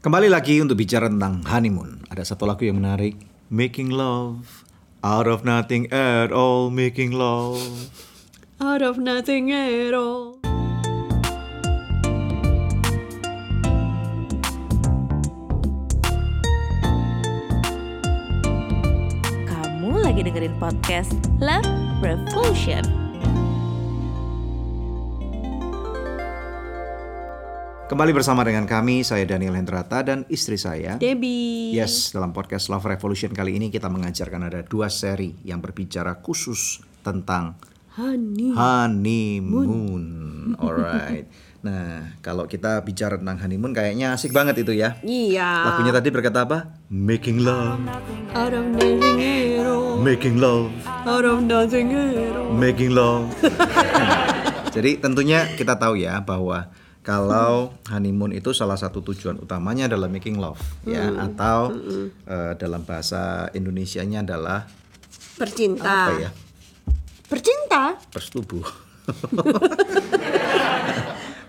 Kembali lagi untuk bicara tentang honeymoon. Ada satu lagu yang menarik, Making Love Out of Nothing at All, Making Love. Out of nothing at all. Kamu lagi dengerin podcast Love Revolution. Kembali bersama dengan kami, saya Daniel Hendrata dan istri saya. Debbie. Yes, dalam podcast Love Revolution kali ini kita mengajarkan ada dua seri yang berbicara khusus tentang Honey. honeymoon. Alright. Nah, kalau kita bicara tentang honeymoon kayaknya asik banget itu ya. Iya. Lagunya tadi berkata apa? Making love, Out of nothing at all. making love, Out of nothing at all. making love. Jadi tentunya kita tahu ya bahwa kalau honeymoon itu salah satu tujuan utamanya adalah making love ya atau eh, dalam bahasa Indonesianya adalah Bercinta. apa ya? Bercinta. Persetubuh.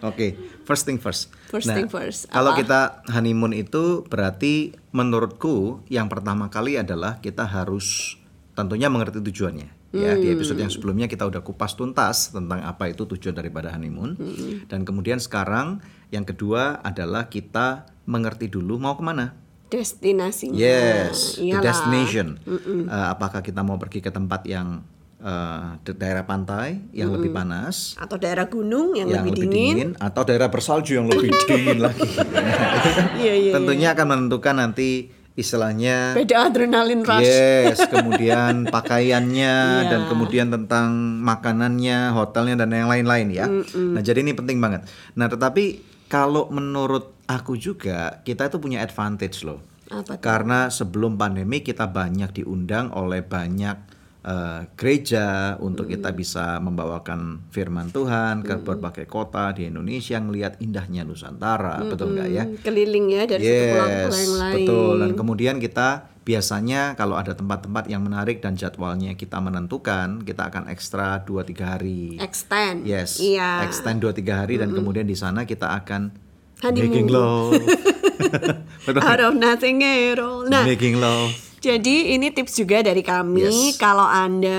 Oke, first thing first. First Nah, thing first, Kalau kita honeymoon itu berarti menurutku yang pertama kali adalah kita harus tentunya mengerti tujuannya. Ya, di episode yang sebelumnya kita udah kupas tuntas tentang apa itu tujuan daripada honeymoon. Dan kemudian sekarang yang kedua adalah kita mengerti dulu mau ke mana. Destinasinya. Yes, the Iyalah. destination. Eh, apakah kita mau pergi ke tempat yang di daerah pantai yang lebih panas, Atau daerah gunung yang, yang lebih, lebih dingin. dingin, atau daerah bersalju yang lebih dingin lagi? Iya, iya. Tentunya akan menentukan nanti istilahnya Beda adrenalin rush. Yes, kemudian pakaiannya Iya. dan kemudian tentang makanannya, hotelnya dan yang lain-lain ya. Nah, jadi ini penting banget. Nah, tetapi kalau menurut aku juga kita itu punya advantage loh. Apa? Karena sebelum pandemi kita banyak diundang oleh banyak eh, gereja untuk kita bisa membawakan firman Tuhan ke berbagai kota di Indonesia ngelihat indahnya Nusantara, betul nggak ya? Hmm, Keliling ya dari satu pulau yang lain. betul. Dan kemudian kita biasanya kalau ada tempat-tempat yang menarik dan jadwalnya kita menentukan, kita akan ekstra 2-3 hari. Extend. Yes, Iya. extend 2-3 hari dan kemudian di sana kita akan Honeymoon. making love. Out of nothing at all. Nah, making love. Jadi ini tips juga dari kami Yes. kalau Anda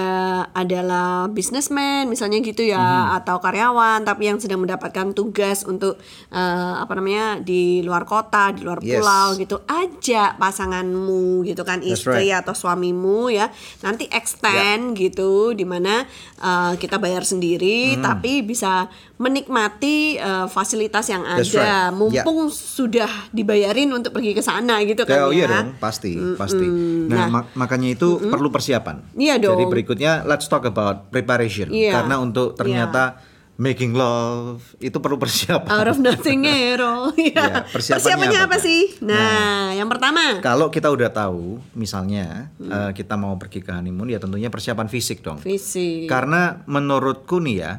adalah businessman misalnya gitu ya Mm-hmm. atau karyawan tapi yang sedang mendapatkan tugas untuk eh, apa namanya di luar kota, di luar Yes. pulau gitu, ajak pasanganmu gitu kan That's istri right. atau suamimu ya. Nanti extend gitu di mana eh, kita bayar sendiri Mm-hmm. tapi bisa menikmati eh, fasilitas yang ada That's right. mumpung sudah dibayarin untuk pergi ke sana gitu kan Oh ya. iya dong, pasti, pasti. Nah, mak- makanya itu perlu persiapan. Iya Jadi dong. berikutnya let's talk about preparation. Iya. Karena untuk ternyata making love itu perlu persiapan. Out of nothing at all. Iya, Ya. persiapannya Persiapannya apa apa, sih? Nah, yang pertama. Kalau kita udah tahu, misalnya eh, kita mau pergi ke honeymoon, ya tentunya persiapan fisik dong. Fisik. Karena menurutku nih ya,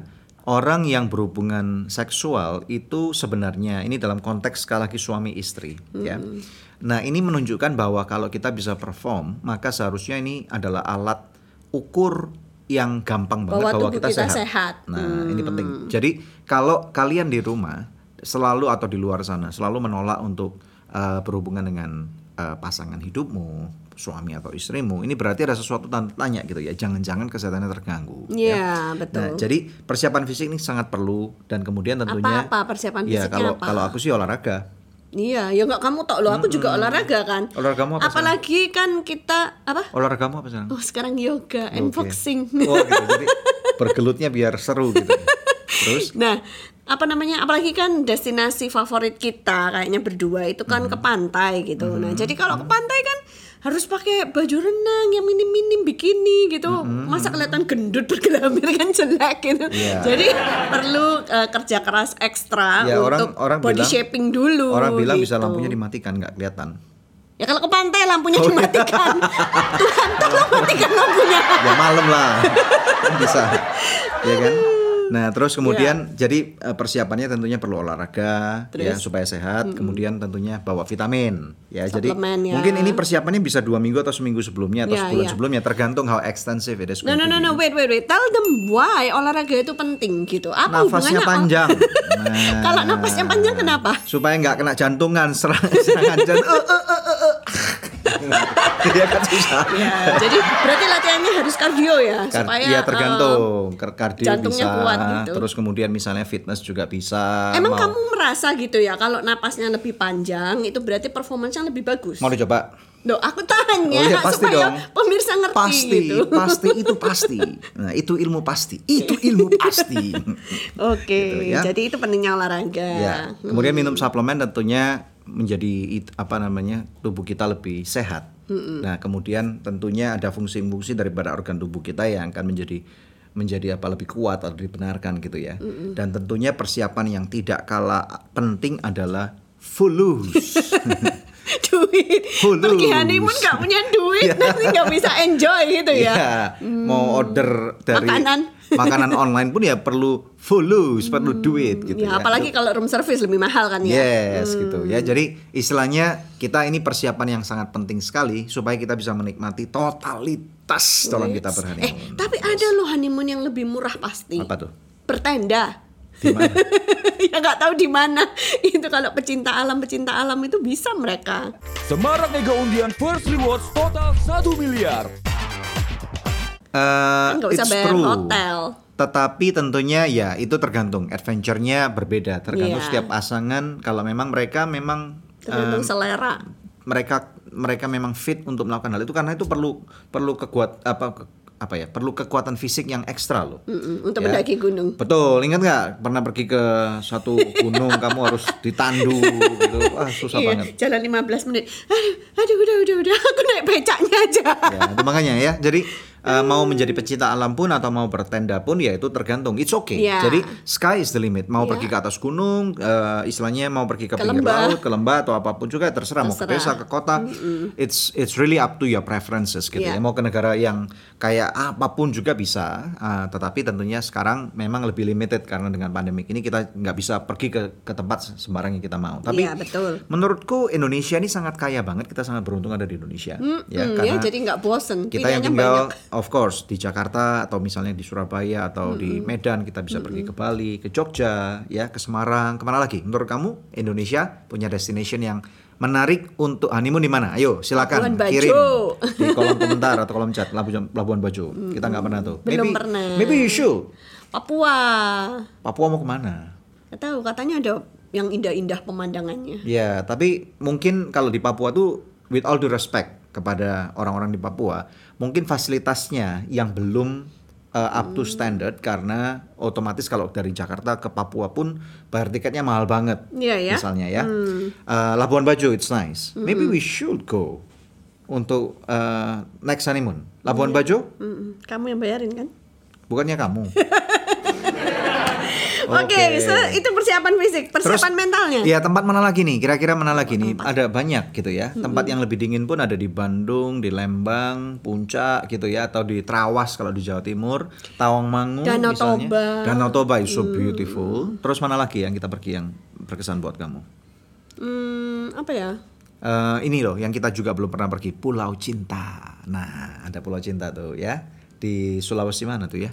orang yang berhubungan seksual itu sebenarnya ini dalam konteks sekali lagi suami istri, ya. Nah ini menunjukkan bahwa kalau kita bisa perform, maka seharusnya ini adalah alat ukur yang gampang banget Bahwa bahwa kita, kita sehat. sehat. Nah ini penting. Jadi kalau kalian di rumah selalu atau di luar sana selalu menolak untuk eh, berhubungan dengan eh, pasangan hidupmu, suami atau istrimu, ini berarti ada sesuatu tanda tanya gitu ya. Jangan-jangan kesehatannya terganggu. ya. Iya, betul. Nah, jadi persiapan fisik ini sangat perlu dan kemudian tentunya Apa-apa persiapan ya fisiknya kalau apa? kalau aku sih olahraga. Iya, ya nggak kamu tok loh, aku juga olahraga kan. Olahragamu apa sekarang? Apalagi kan kita apa? Olahragamu apa sekarang? Oh, sekarang yoga and Oke. boxing. Oh, gitu. Jadi bergelutnya biar seru gitu. Terus Nah, apa namanya? Apalagi kan destinasi favorit kita kayaknya berdua itu kan Hmm. ke pantai gitu. Nah, jadi kalau ke pantai kan harus pakai baju renang yang minim-minim bikini gitu. Masa kelihatan gendut bergelambir kan jelek gitu. Iya. Jadi perlu eh, kerja keras ekstra orang untuk orang body bilang shaping dulu. Orang bilang bisa gitu. lampunya dimatikan nggak kelihatan. Ya kalau ke pantai lampunya Oh, dimatikan. Tuhan tolong matikan lampunya. Ya malam lah. Bisa. Ya kan? Nah, terus kemudian jadi eh, persiapannya tentunya perlu olahraga Terus? ya supaya sehat. Kemudian tentunya bawa vitamin ya. jadi Suplemen, ya. mungkin ini persiapannya bisa dua minggu atau seminggu sebelumnya atau Ya, sebulan ya. sebelumnya tergantung how extensive it is. No no no no wait wait wait tell them why olahraga itu penting gitu. Apa Nafasnya hubungannya? panjang. Nah, Kalau nafasnya panjang kenapa? Supaya nggak kena jantungan serang, serangan jantung. Iya kan susah. Ya, jadi berarti latihannya harus kardio ya Kar- supaya ya tergantung Kar- kardio jantungnya bisa kuat gitu. terus kemudian misalnya fitness juga bisa Emang mau, kamu merasa gitu ya kalau napasnya lebih panjang itu berarti performanya lebih bagus? mau dicoba Loh, aku tanya Oh iya, pasti supaya dong. pemirsa ngerti pasti gitu. pasti itu pasti nah itu ilmu pasti itu ilmu pasti Oke, Gitu ya. jadi itu pentingnya olahraga. ya kemudian minum suplemen tentunya menjadi apa namanya tubuh kita lebih sehat nah kemudian tentunya ada fungsi-fungsi daripada organ tubuh kita yang akan menjadi menjadi apa lebih kuat atau dibenarkan gitu ya dan tentunya persiapan yang tidak kalah penting adalah fulus duit. Fulus. Pergi honeymoon nggak punya duit, Iya. nanti nggak bisa enjoy gitu ya. Iya, mau order dari Makanan. Makanan online pun ya perlu fulus, perlu duit gitu Ya, ya. apalagi kalau room service lebih mahal kan ya. Yes, gitu ya. Jadi istilahnya kita ini persiapan yang sangat penting sekali supaya kita bisa menikmati totalitas dalam kita Eh, berhoneymoon. tapi ada loh honeymoon yang lebih murah pasti. Apa tuh? Bertenda. Di mana? ya nggak tahu di mana. Itu kalau pecinta alam pecinta alam itu bisa mereka. Semarak Mega Undian First Rewards total 1 miliar. Eh, Kan nggak usah it's bayar true. hotel. Tetapi tentunya ya itu tergantung adventure-nya berbeda, tergantung Iya. setiap pasangan. Kalau memang mereka memang Tergantung em, selera. mereka mereka memang fit untuk melakukan hal itu karena itu perlu perlu kekuat apa ke- apa ya perlu kekuatan fisik yang ekstra loh. Mm-mm, untuk Ya. mendaki gunung. Betul, ingat nggak pernah pergi ke satu gunung kamu harus ditandu gitu, wah susah Iya, banget. jalan 15 menit. Aduh, aduh udah udah udah aku naik becaknya aja. Ya, itu makanya ya. Jadi eh, mau menjadi pecinta alam pun atau mau bertenda pun ya itu tergantung. It's okay. Iya. Jadi sky is the limit. Mau Iya. pergi ke atas gunung, eh, istilahnya mau pergi ke, Ke pinggir lembah. laut, ke lembah atau apa pun juga terserah. Mau ke desa, Terserah. ke kota. It's it's really up to your preferences gitu Iya. ya. Mau ke negara yang kayak apa pun juga bisa. Ah, tetapi tentunya sekarang memang lebih limited karena dengan pandemik ini kita nggak bisa pergi ke ke tempat sembarang yang kita mau. Tapi Iya, betul. menurutku Indonesia ini sangat kaya banget. Kita sangat beruntung ada di Indonesia. Hmm, ya, jadi nggak bosen. kita yang tinggal banyak. Of course di Jakarta atau misalnya di Surabaya atau di Medan kita bisa pergi ke Bali, ke Jogja, ya ke Semarang, ke mana lagi? Menurut kamu Indonesia punya destination yang menarik untuk honeymoon di mana? Ayo silakan Labuan Bajo. kirim di kolom komentar atau kolom chat Labuan, Labuan Bajo. Kita nggak pernah tuh. Belum maybe, pernah. Maybe you should. Papua. Papua mau ke mana? Nggak tahu katanya ada yang indah-indah pemandangannya. Ya, tapi mungkin kalau di Papua tuh with all due respect kepada orang-orang di Papua, mungkin fasilitasnya yang belum uh, up to standard karena otomatis kalau dari Jakarta ke Papua pun bayar tiketnya mahal banget. Iya ya. Misalnya ya. Uh, Labuan Bajo it's nice. Maybe we should go untuk uh, next honeymoon. Labuan Bajo Mm-mm. Kamu yang bayarin kan? bukannya kamu. Oke, so itu persiapan fisik, persiapan mentalnya. Iya tempat mana lagi nih? Kira-kira mana lagi nih? Ada banyak gitu ya. Tempat yang lebih dingin pun ada di Bandung, di Lembang, Puncak gitu ya, atau di Trawas kalau di Jawa Timur, Tawangmangu Danau misalnya. Toba. Danau Toba is so beautiful. Terus mana lagi yang kita pergi yang berkesan buat kamu? Hmm, apa ya? Eh, ini loh yang kita juga belum pernah pergi Pulau Cinta. Nah ada Pulau Cinta tuh ya di Sulawesi mana tuh ya?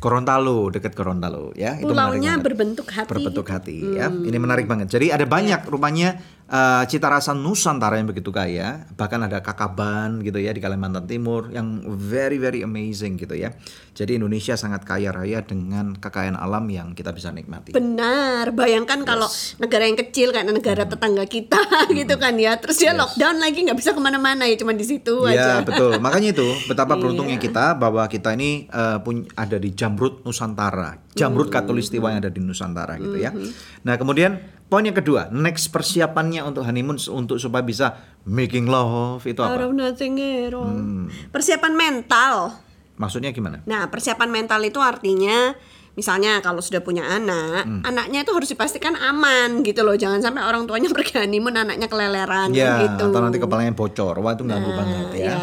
Gorontalo dekat Gorontalo ya. Itu menarik Pulaunya banget. berbentuk hati. Hmm. berbentuk hati ya. Ini menarik banget. Jadi ada banyak rupanya eh, cita rasa Nusantara yang begitu kaya. Bahkan ada Kakaban gitu ya di Kalimantan Timur yang very very amazing gitu ya. Jadi Indonesia sangat kaya raya dengan kekayaan alam yang kita bisa nikmati. Benar, bayangkan kalau negara yang kecil kayak negara Hmm. tetangga kita gitu kan ya, terus dia lockdown lagi nggak bisa ke mana-mana ya cuma di situ aja. Iya betul. Makanya itu betapa Iya. beruntungnya kita bahwa kita ini eh, punya ada di Jamrut Nusantara, Jamrut Hmm. Katulistiwa yang ada di Nusantara gitu ya. Nah kemudian poin yang kedua, next persiapannya untuk honeymoon untuk supaya bisa making love itu apa? Hmm. Persiapan mental. Maksudnya gimana? Nah, persiapan mental itu artinya misalnya kalau sudah punya anak, Hmm. anaknya itu harus dipastikan aman gitu loh. Jangan sampai orang tuanya pergi honeymoon anaknya keleleran Ya, gitu. atau nanti kepalanya bocor. Wah, itu ganggu banget ya. Iya.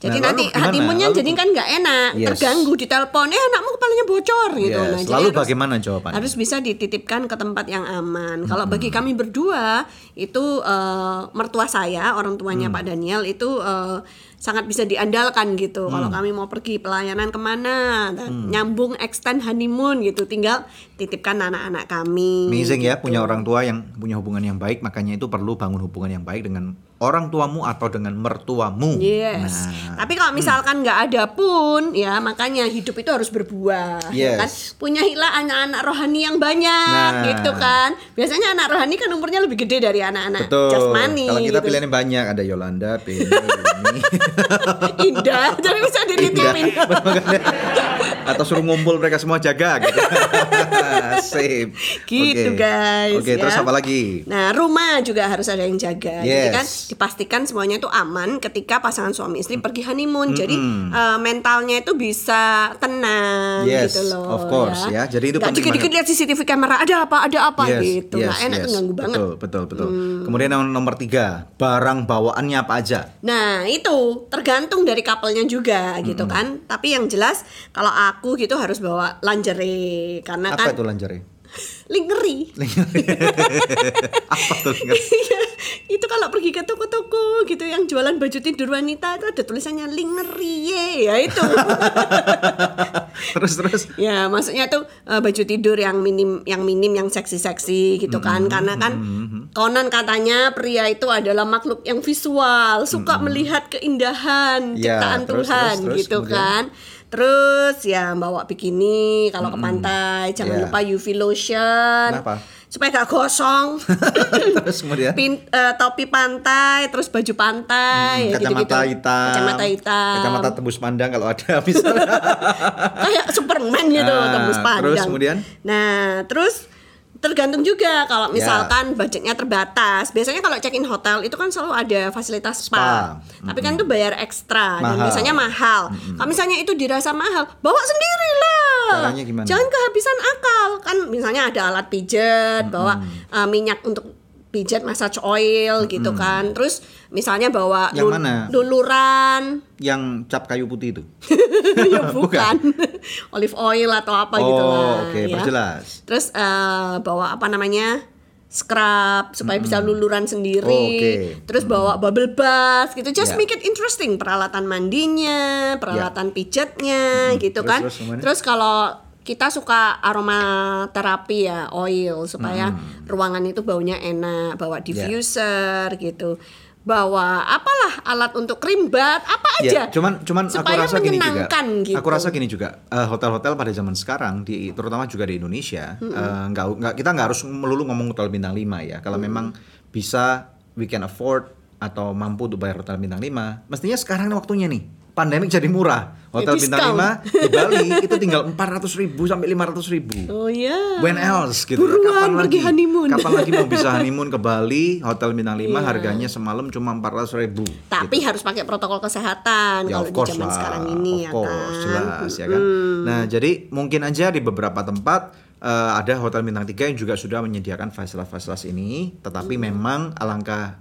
Jadi Nah, nanti gimana? honeymoonnya Lalu- jadi kan nggak enak, Yes. terganggu di telepon, eh anakmu kepalanya bocor gitu. Yes. Nah, jadi Lalu harus- bagaimana jawabannya? harus bisa dititipkan ke tempat yang aman. Kalau bagi kami berdua itu eh, mertua saya, orang tuanya Pak Daniel itu eh, sangat bisa diandalkan gitu. Kalau kami mau pergi pelayanan ke mana, dan nyambung extend honeymoon gitu, tinggal titipkan anak-anak kami. Amazing ya gitu. punya orang tua yang punya hubungan yang baik, makanya itu perlu bangun hubungan yang baik dengan orang tuamu atau dengan mertuamu. Yes. Nah, Tapi kalau misalkan nggak ada pun, ya makanya hidup itu harus berbuah, ya Yes. kan? Punya hilah anak-anak rohani yang banyak, Nah. gitu kan? Biasanya anak rohani kan umurnya lebih gede dari anak-anak betul. jasmani. Kalau kita gitu. pilihannya banyak, ada Yolanda, Penny, indah, jadi bisa dititipin. Atau suruh ngumpul mereka semua jaga gitu. Sip. Gitu, Oke. guys, Oke, terus ya. apa lagi? Nah, rumah juga harus ada yang jaga. Jadi Yes. kan dipastikan semuanya itu aman ketika pasangan suami istri pergi honeymoon. Jadi eh, mentalnya itu bisa tenang Yes, gitu loh. of course, ya. Jadi itu penting dikit-dikit lihat CCTV kamera ada apa, ada apa Yes, gitu. yes, Nggak enak yes. tuh ganggu banget. Hmm. Betul, betul, betul. Kemudian yang nomor tiga, barang bawaannya apa aja? Nah itu tergantung dari couple-nya juga gitu kan. Tapi yang jelas kalau aku gitu harus bawa lingerie karena Apa kan itu lingerie? Lingerie. apa tuh lingerie? Iya, itu kalau pergi ke toko-toko gitu yang jualan baju tidur wanita itu ada tulisannya lingerie ya itu. terus terus. ya maksudnya tuh eh, baju tidur yang minim yang minim yang seksi-seksi gitu kan karena kan konon katanya pria itu adalah makhluk yang visual suka melihat keindahan Ya, ciptaan terus, Tuhan terus, terus, gitu kemudian? kan terus ya bawa bikini kalau ke pantai jangan Ya. lupa UV lotion Kenapa? supaya gak gosong terus kemudian Pin, eh, topi pantai, terus baju pantai, ya kacamata gitu-gitu. hitam. Kacamata hitam. Kacamata tembus pandang kalau ada misalnya. Kayak Superman gitu, Ah, tembus pandang. terus kemudian? Nah, terus tergantung juga kalau Ya. misalkan budgetnya terbatas. Biasanya kalau check-in hotel itu kan selalu ada fasilitas spa. Spa. Tapi kan itu bayar ekstra dan Mahal. biasanya mahal. Kalau misalnya itu dirasa mahal, bawa sendiri lah. Jangan kehabisan akal. Kan misalnya ada alat pijat, bawa uh, minyak untuk pijat massage oil gitu kan. Terus misalnya bawa Yang lul- mana? luluran yang cap kayu putih itu. ya bukan olive oil atau apa oh, gitu lah oke, ya. perjelas. Terus eh, bawa apa namanya? scrub supaya bisa luluran sendiri. Oh, oke. Terus bawa bubble bath gitu. Just Ya. make it interesting. Peralatan mandinya, peralatan pijatnya gitu Terus, kan. terus? Terus kalau kita suka aromaterapi ya, oil supaya ruangan itu baunya enak, bawa diffuser gitu. Bawa apalah alat untuk krim bat, apa aja. Ya, cuman cuman aku supaya rasa gini juga. gitu. Aku rasa gini juga. eh, hotel-hotel pada zaman sekarang di terutama juga di Indonesia, eh, nggak nggak kita nggak harus melulu ngomong hotel bintang 5 ya. Kalau memang bisa we can afford atau mampu untuk bayar hotel bintang 5, mestinya sekarang waktunya nih. Pandemik jadi murah. Hotel Ya, bintang diskon. 5 di Bali itu tinggal 400 ribu sampai 500 ribu. Oh iya. When else gitu ya. Buruan pergi honeymoon. Kapan lagi mau bisa honeymoon ke Bali, hotel bintang 5 Iya. harganya semalam cuma 400 ribu. Tapi harus pakai protokol kesehatan Ya, kalau di zaman lah, sekarang ini of ya course, kan. jelas ya kan. Nah, jadi mungkin aja di beberapa tempat eh, ada hotel bintang 3 yang juga sudah menyediakan fasilitas-fasilitas ini, tetapi memang alangkah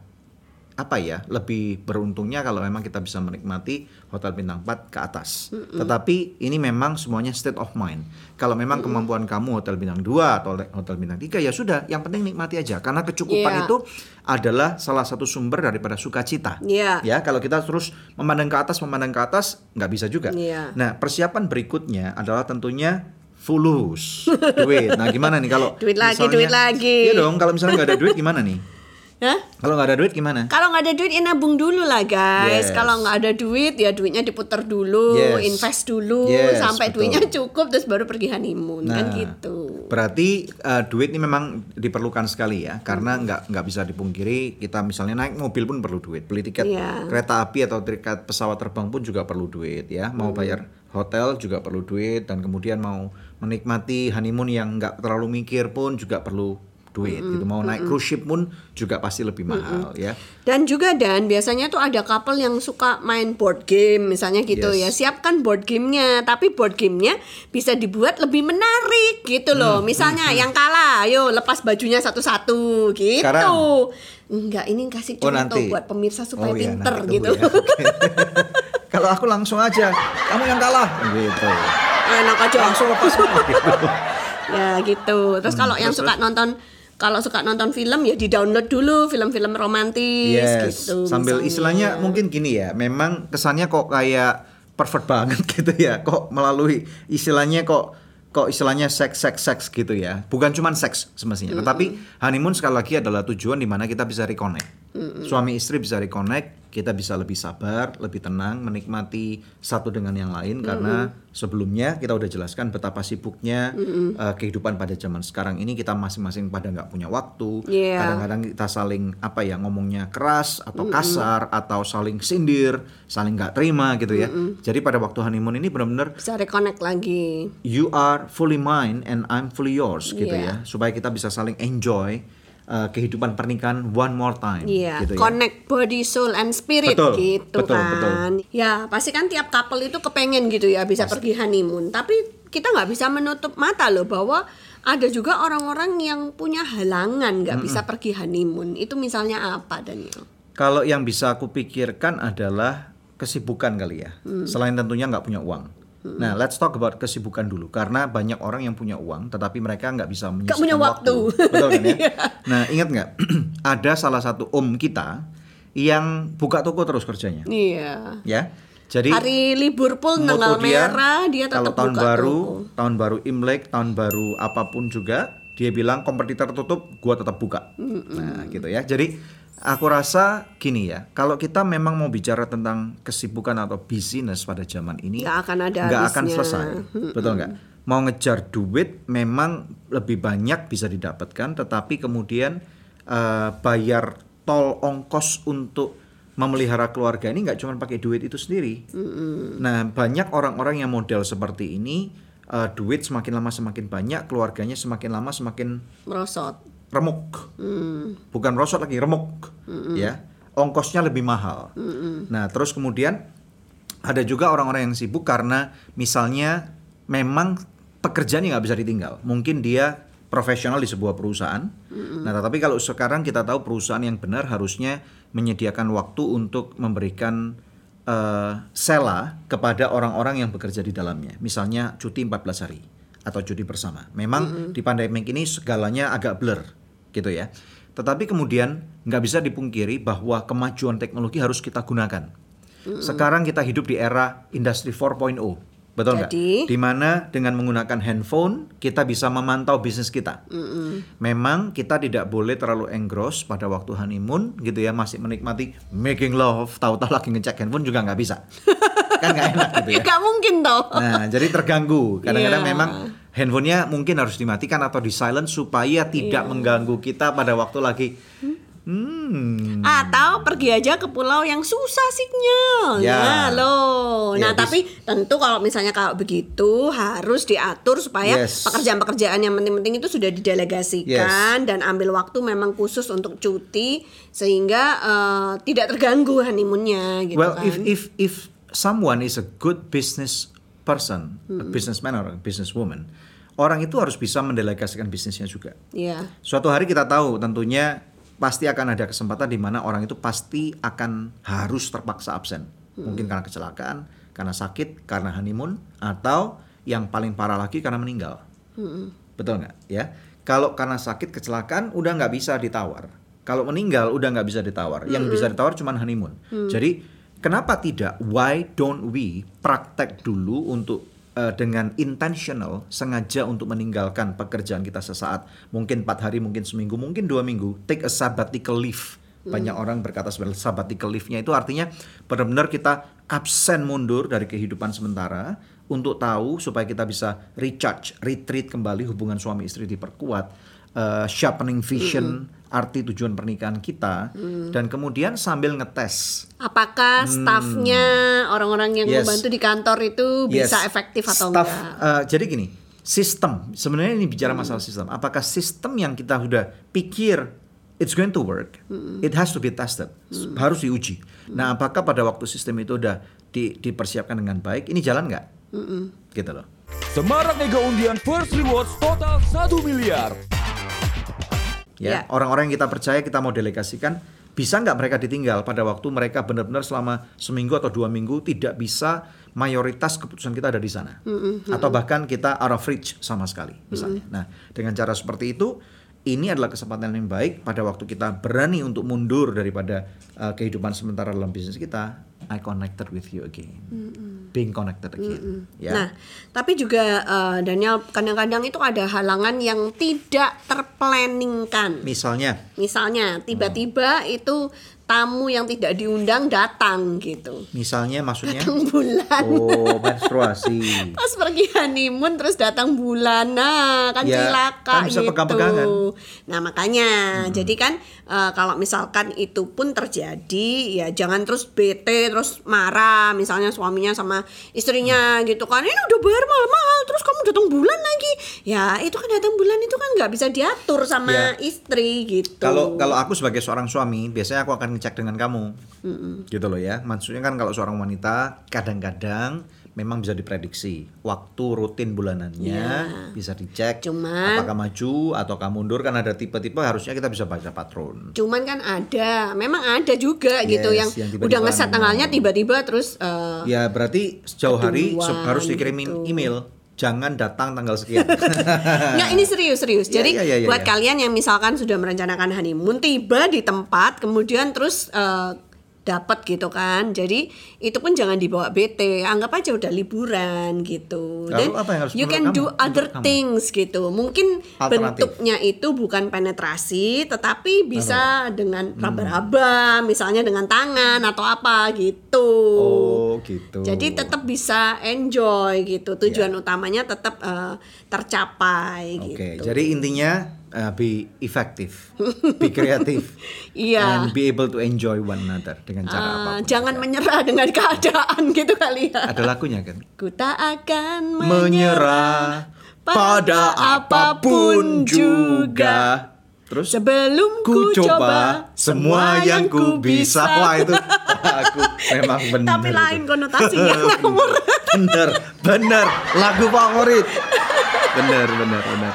apa ya lebih beruntungnya kalau memang kita bisa menikmati hotel bintang 4 ke atas. Tetapi ini memang semuanya state of mind. Kalau memang kemampuan kamu hotel bintang 2 atau hotel bintang 3 ya sudah, yang penting nikmati aja karena kecukupan Iya. itu adalah salah satu sumber daripada sukacita. Iya. Ya, kalau kita terus memandang ke atas, memandang ke atas, nggak bisa juga. Iya. Nah, persiapan berikutnya adalah tentunya fulus duit. Nah, gimana nih kalau Duit lagi, misalnya- duit lagi. Iya dong, kalau misalnya nggak ada duit gimana nih? Hah? Kalau nggak ada duit gimana? Kalau nggak ada duit ya nabung dulu lah guys. Yes. Kalau nggak ada duit ya duitnya diputar dulu, Yes. invest dulu Yes, sampai betul. duitnya cukup terus baru pergi honeymoon kan Nah, gitu. Berarti eh, duit ini memang diperlukan sekali ya, karena nggak nggak bisa dipungkiri kita misalnya naik mobil pun perlu duit, beli tiket Iya. kereta api atau tiket pesawat terbang pun juga perlu duit ya, mau bayar hotel juga perlu duit dan kemudian mau menikmati honeymoon yang nggak terlalu mikir pun juga perlu duit gitu. Mau naik cruise ship pun juga pasti lebih mahal ya. Dan juga dan biasanya tuh ada couple yang suka main board game misalnya gitu Yes. ya. Siapkan board gamenya, tapi board gamenya bisa dibuat lebih menarik gitu Hmm, loh. Misalnya yang kalah, ayo lepas bajunya satu-satu gitu. Sekarang? Enggak, ini kasih Oh, contoh nanti. buat pemirsa supaya Oh, iya, pinter gitu. ya. Kalau aku langsung aja, kamu yang kalah gitu. Enak aja. Langsung lepas gitu. ya gitu. Terus kalau yang terus, suka nonton kalau suka nonton film ya di-download dulu film-film romantis Yes, gitu. sambil misalnya. istilahnya mungkin gini ya, memang kesannya kok kayak pervert banget gitu ya, kok melalui istilahnya kok kok istilahnya seks seks seks gitu ya, bukan cuman seks semestinya, tetapi honeymoon sekali lagi adalah tujuan di mana kita bisa reconnect, suami istri bisa reconnect, kita bisa lebih sabar, lebih tenang, menikmati satu dengan yang lain. Karena sebelumnya kita udah jelaskan betapa sibuknya eh, kehidupan pada zaman sekarang ini. Kita masing-masing pada nggak punya waktu, Iya. kadang-kadang kita saling apa ya ngomongnya keras atau kasar atau saling sindir, saling nggak terima gitu ya. Jadi pada waktu honeymoon ini benar-benar bisa reconnect lagi. you are fully mine and I'm fully yours gitu Iya. ya, supaya kita bisa saling enjoy uh, kehidupan pernikahan one more time Iya, gitu ya. connect body, soul, and spirit Betul, gitu betul, kan. betul. Ya pasti kan tiap couple itu kepengen gitu ya bisa pergi honeymoon. Tapi kita nggak bisa menutup mata loh bahwa ada juga orang-orang yang punya halangan nggak bisa pergi honeymoon. Itu misalnya apa Daniel? Kalau yang bisa aku pikirkan adalah kesibukan kali ya. Hmm. Selain tentunya nggak punya uang. Nah, let's talk about kesibukan dulu karena banyak orang yang punya uang tetapi mereka nggak bisa menyisihkan punya waktu. Betul kan ya? Iya. nah, ingat nggak? Ada salah satu om kita yang buka toko terus kerjanya, Iya. ya. Jadi Hari libur pun tanggal merah dia kalau tetap tahun buka baru, toko. tahun baru Imlek, tahun baru apa pun juga, dia bilang kompetitor tutup, gua tetap buka. Nah, gitu ya. Jadi aku rasa gini ya, kalau kita memang mau bicara tentang kesibukan atau bisnis pada zaman ini, Nggak akan ada nggak akan selesai, betul nggak? Mau ngejar duit memang lebih banyak bisa didapatkan, tetapi kemudian eh, bayar tol ongkos untuk memelihara keluarga ini nggak cuma pakai duit itu sendiri. Nah banyak orang-orang yang model seperti ini eh, duit semakin lama semakin banyak, keluarganya semakin lama semakin merosot. Remuk, bukan rosot lagi remuk, ya ongkosnya lebih mahal. Nah terus kemudian ada juga orang-orang yang sibuk karena misalnya memang pekerjaannya nggak bisa ditinggal. Mungkin dia profesional di sebuah perusahaan. Nah tetapi kalau sekarang kita tahu perusahaan yang benar harusnya menyediakan waktu untuk memberikan eh, sela kepada orang-orang yang bekerja di dalamnya. Misalnya cuti 14 hari atau cuti bersama. Memang di pandemik ini segalanya agak blur gitu ya. Tetapi kemudian nggak bisa dipungkiri bahwa kemajuan teknologi harus kita gunakan. Sekarang kita hidup di era industri 4.0. Betul nggak? Di mana dengan menggunakan handphone kita bisa memantau bisnis kita. Memang kita tidak boleh terlalu engross pada waktu honeymoon gitu ya masih menikmati making love, tahu-tahu lagi ngecek handphone juga nggak bisa. kan nggak enak gitu ya. Gak mungkin toh. Nah, jadi terganggu. Kadang-kadang Iya. memang handphonenya mungkin harus dimatikan atau di silent supaya tidak mengganggu kita pada waktu lagi. Hmm. Atau pergi aja ke pulau yang susah sinyal. Ya. Nah, loh. Ya, Nah, bis- tapi tentu kalau misalnya kalau begitu harus diatur supaya Yes. pekerjaan-pekerjaan yang penting-penting itu sudah didelegasikan dan ambil waktu memang khusus untuk cuti sehingga eh, tidak terganggu honeymoonnya gitu well, kan. if if if someone is a good business person, a Hmm. businessman or a businesswoman, orang itu harus bisa mendelegasikan bisnisnya juga. Iya. Suatu hari kita tahu tentunya pasti akan ada kesempatan di mana orang itu pasti akan harus terpaksa absen. Mungkin karena kecelakaan, karena sakit, karena honeymoon, atau yang paling parah lagi karena meninggal. Betul nggak? Ya. Kalau karena sakit kecelakaan udah nggak bisa ditawar. Kalau meninggal udah nggak bisa ditawar. Yang bisa ditawar cuma honeymoon. Jadi kenapa tidak? Why don't we praktek dulu untuk eh, dengan intentional sengaja untuk meninggalkan pekerjaan kita sesaat. Mungkin empat hari, mungkin seminggu, mungkin dua minggu. Take a sabbatical leave. Banyak orang berkata sebenarnya sabbatical leave-nya itu artinya benar-benar kita absen mundur dari kehidupan sementara untuk tahu supaya kita bisa recharge, retreat kembali hubungan suami istri diperkuat, eh, sharpening vision, arti tujuan pernikahan kita, dan kemudian sambil ngetes. Apakah stafnya orang-orang yang Hmm. Yes. membantu di kantor itu bisa Yes, efektif atau staff, enggak? eh, jadi gini, sistem sebenarnya ini bicara masalah sistem. Apakah sistem yang kita sudah pikir it's going to work it has to be tested harus diuji. Nah apakah pada waktu sistem itu udah di- dipersiapkan dengan baik ini jalan nggak? Gitu loh. Semarak Mega Undian First Rewards total 1 miliar. Ya Ya. orang-orang yang kita percaya kita mau delegasikan bisa nggak mereka ditinggal? Pada waktu mereka benar-benar selama seminggu atau dua minggu tidak bisa mayoritas keputusan kita ada di sana. Atau bahkan kita out of reach sama sekali misalnya. Nah dengan cara seperti itu ini adalah kesempatan yang baik pada waktu kita berani untuk mundur daripada uh, kehidupan sementara dalam bisnis kita I connected with you again. Being connected again. Ya. Nah, tapi juga eh, Daniel kadang-kadang itu ada halangan yang tidak terplanningkan. misalnya? Misalnya tiba-tiba itu tamu yang tidak diundang datang gitu. misalnya maksudnya Datang bulan. oh menstruasi Pas pergi honeymoon terus datang bulan, nah kan Ya, cilaka kan bisa gitu. pegang-pegangan. Nah makanya, jadi kan eh, kalau misalkan itu pun terjadi, ya jangan terus bete, terus marah, misalnya suaminya sama istrinya gitu kan, ini udah bayar mahal-mahal, terus kamu datang bulan lagi, ya itu kan datang bulan itu kan nggak bisa diatur sama Ya. istri gitu. Kalau kalau aku sebagai seorang suami, biasanya aku akan ngecek dengan kamu, gitu loh ya. Maksudnya kan kalau seorang wanita kadang-kadang memang bisa diprediksi waktu rutin bulanannya Ya. bisa dicek Cuman- apakah maju atau kamu mundur kan ada tipe-tipe harusnya kita bisa baca patron. Cuman kan ada, memang ada juga gitu Yes, yang, yang tiba-tiba udah ngeset tanggalnya tiba-tiba terus eh, Ya berarti sejauh hari harus dikirimin gitu. email jangan datang tanggal sekian. Nggak, ini serius serius. Iya, Jadi iya, iya, iya, buat iya. kalian yang misalkan sudah merencanakan honeymoon tiba di tempat kemudian terus eh, dapat gitu kan. Jadi itu pun jangan dibawa bete. Anggap aja udah liburan gitu. Lalu apa yang harus you can kamu? do other kamu? things gitu. Mungkin Alternatif. bentuknya itu bukan penetrasi tetapi bisa dengan Hmm. raba-raba, misalnya dengan tangan atau apa gitu. oh gitu. Jadi tetap bisa enjoy gitu. Tujuan Ya. utamanya tetap eh, tercapai Oke, gitu. jadi intinya uh, be effective, be kreatif, Iya. and be able to enjoy one another dengan cara Eh, apa pun. jangan menyerah dengan keadaan gitu kali ya. Ada lagunya kan? Ku tak akan Menyerah pada apa pun juga. Terus sebelum ku coba semua yang ku bisa. Wah itu aku memang benar. Tapi itu. lain konotasinya ngawur. bener, bener. Lagu favorit. Bener, bener, bener.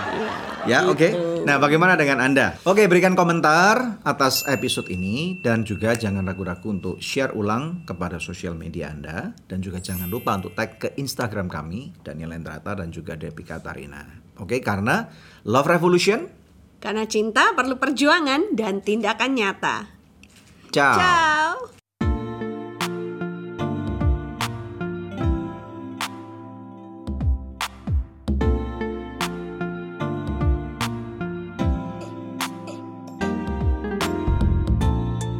Ya, oke. Nah, bagaimana dengan Anda? Oke, berikan komentar atas episode ini dan juga jangan ragu-ragu untuk share ulang kepada sosial media Anda dan juga jangan lupa untuk tag ke Instagram kami Daniel Endrata dan juga Depi Katarina. Oke, karena Love Revolution. Karena cinta perlu perjuangan dan tindakan nyata. Ciao. Ciao.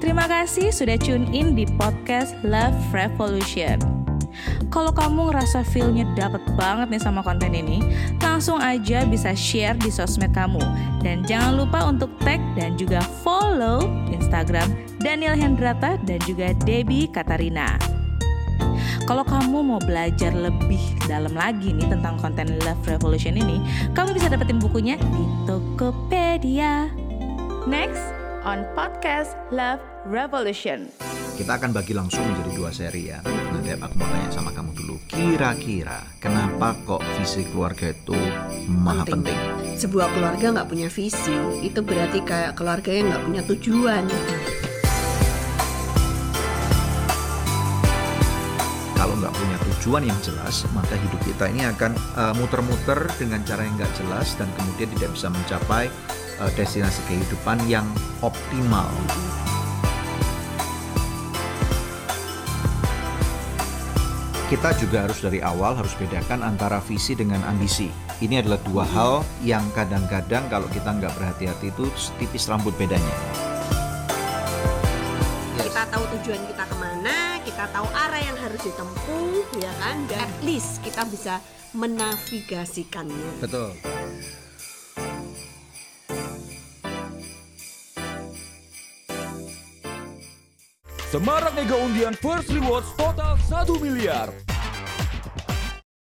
Terima kasih sudah tune in di podcast Love Revolution. Kalau kamu ngerasa feel-nya dapet banget nih sama konten ini, langsung aja bisa share di sosmed kamu. Dan jangan lupa untuk tag dan juga follow Instagram Daniel Hendrata dan juga Debbie Katarina. Kalau kamu mau belajar lebih dalam lagi nih tentang konten Love Revolution ini, kamu bisa dapetin bukunya di Tokopedia. Next on podcast Love Revolution. Kita akan bagi langsung menjadi dua seri ya. Nanti aku mau tanya sama kamu dulu. Kira-kira kenapa kok visi keluarga itu maha penting? Sebuah keluarga nggak punya visi, itu berarti kayak keluarga yang nggak punya tujuan. Kalau nggak punya tujuan yang jelas, maka hidup kita ini akan uh, muter-muter dengan cara yang nggak jelas dan kemudian tidak bisa mencapai uh, destinasi kehidupan yang optimal. Kita juga harus dari awal harus bedakan antara visi dengan ambisi. Ini adalah dua hal yang kadang-kadang kalau kita nggak berhati-hati itu setipis rambut bedanya. Kita tahu tujuan kita ke mana, kita tahu arah yang harus ditempuh, ya kan? Dan at least kita bisa menavigasikannya. Betul. Semarak Mega Undian First Rewards total 1 miliar.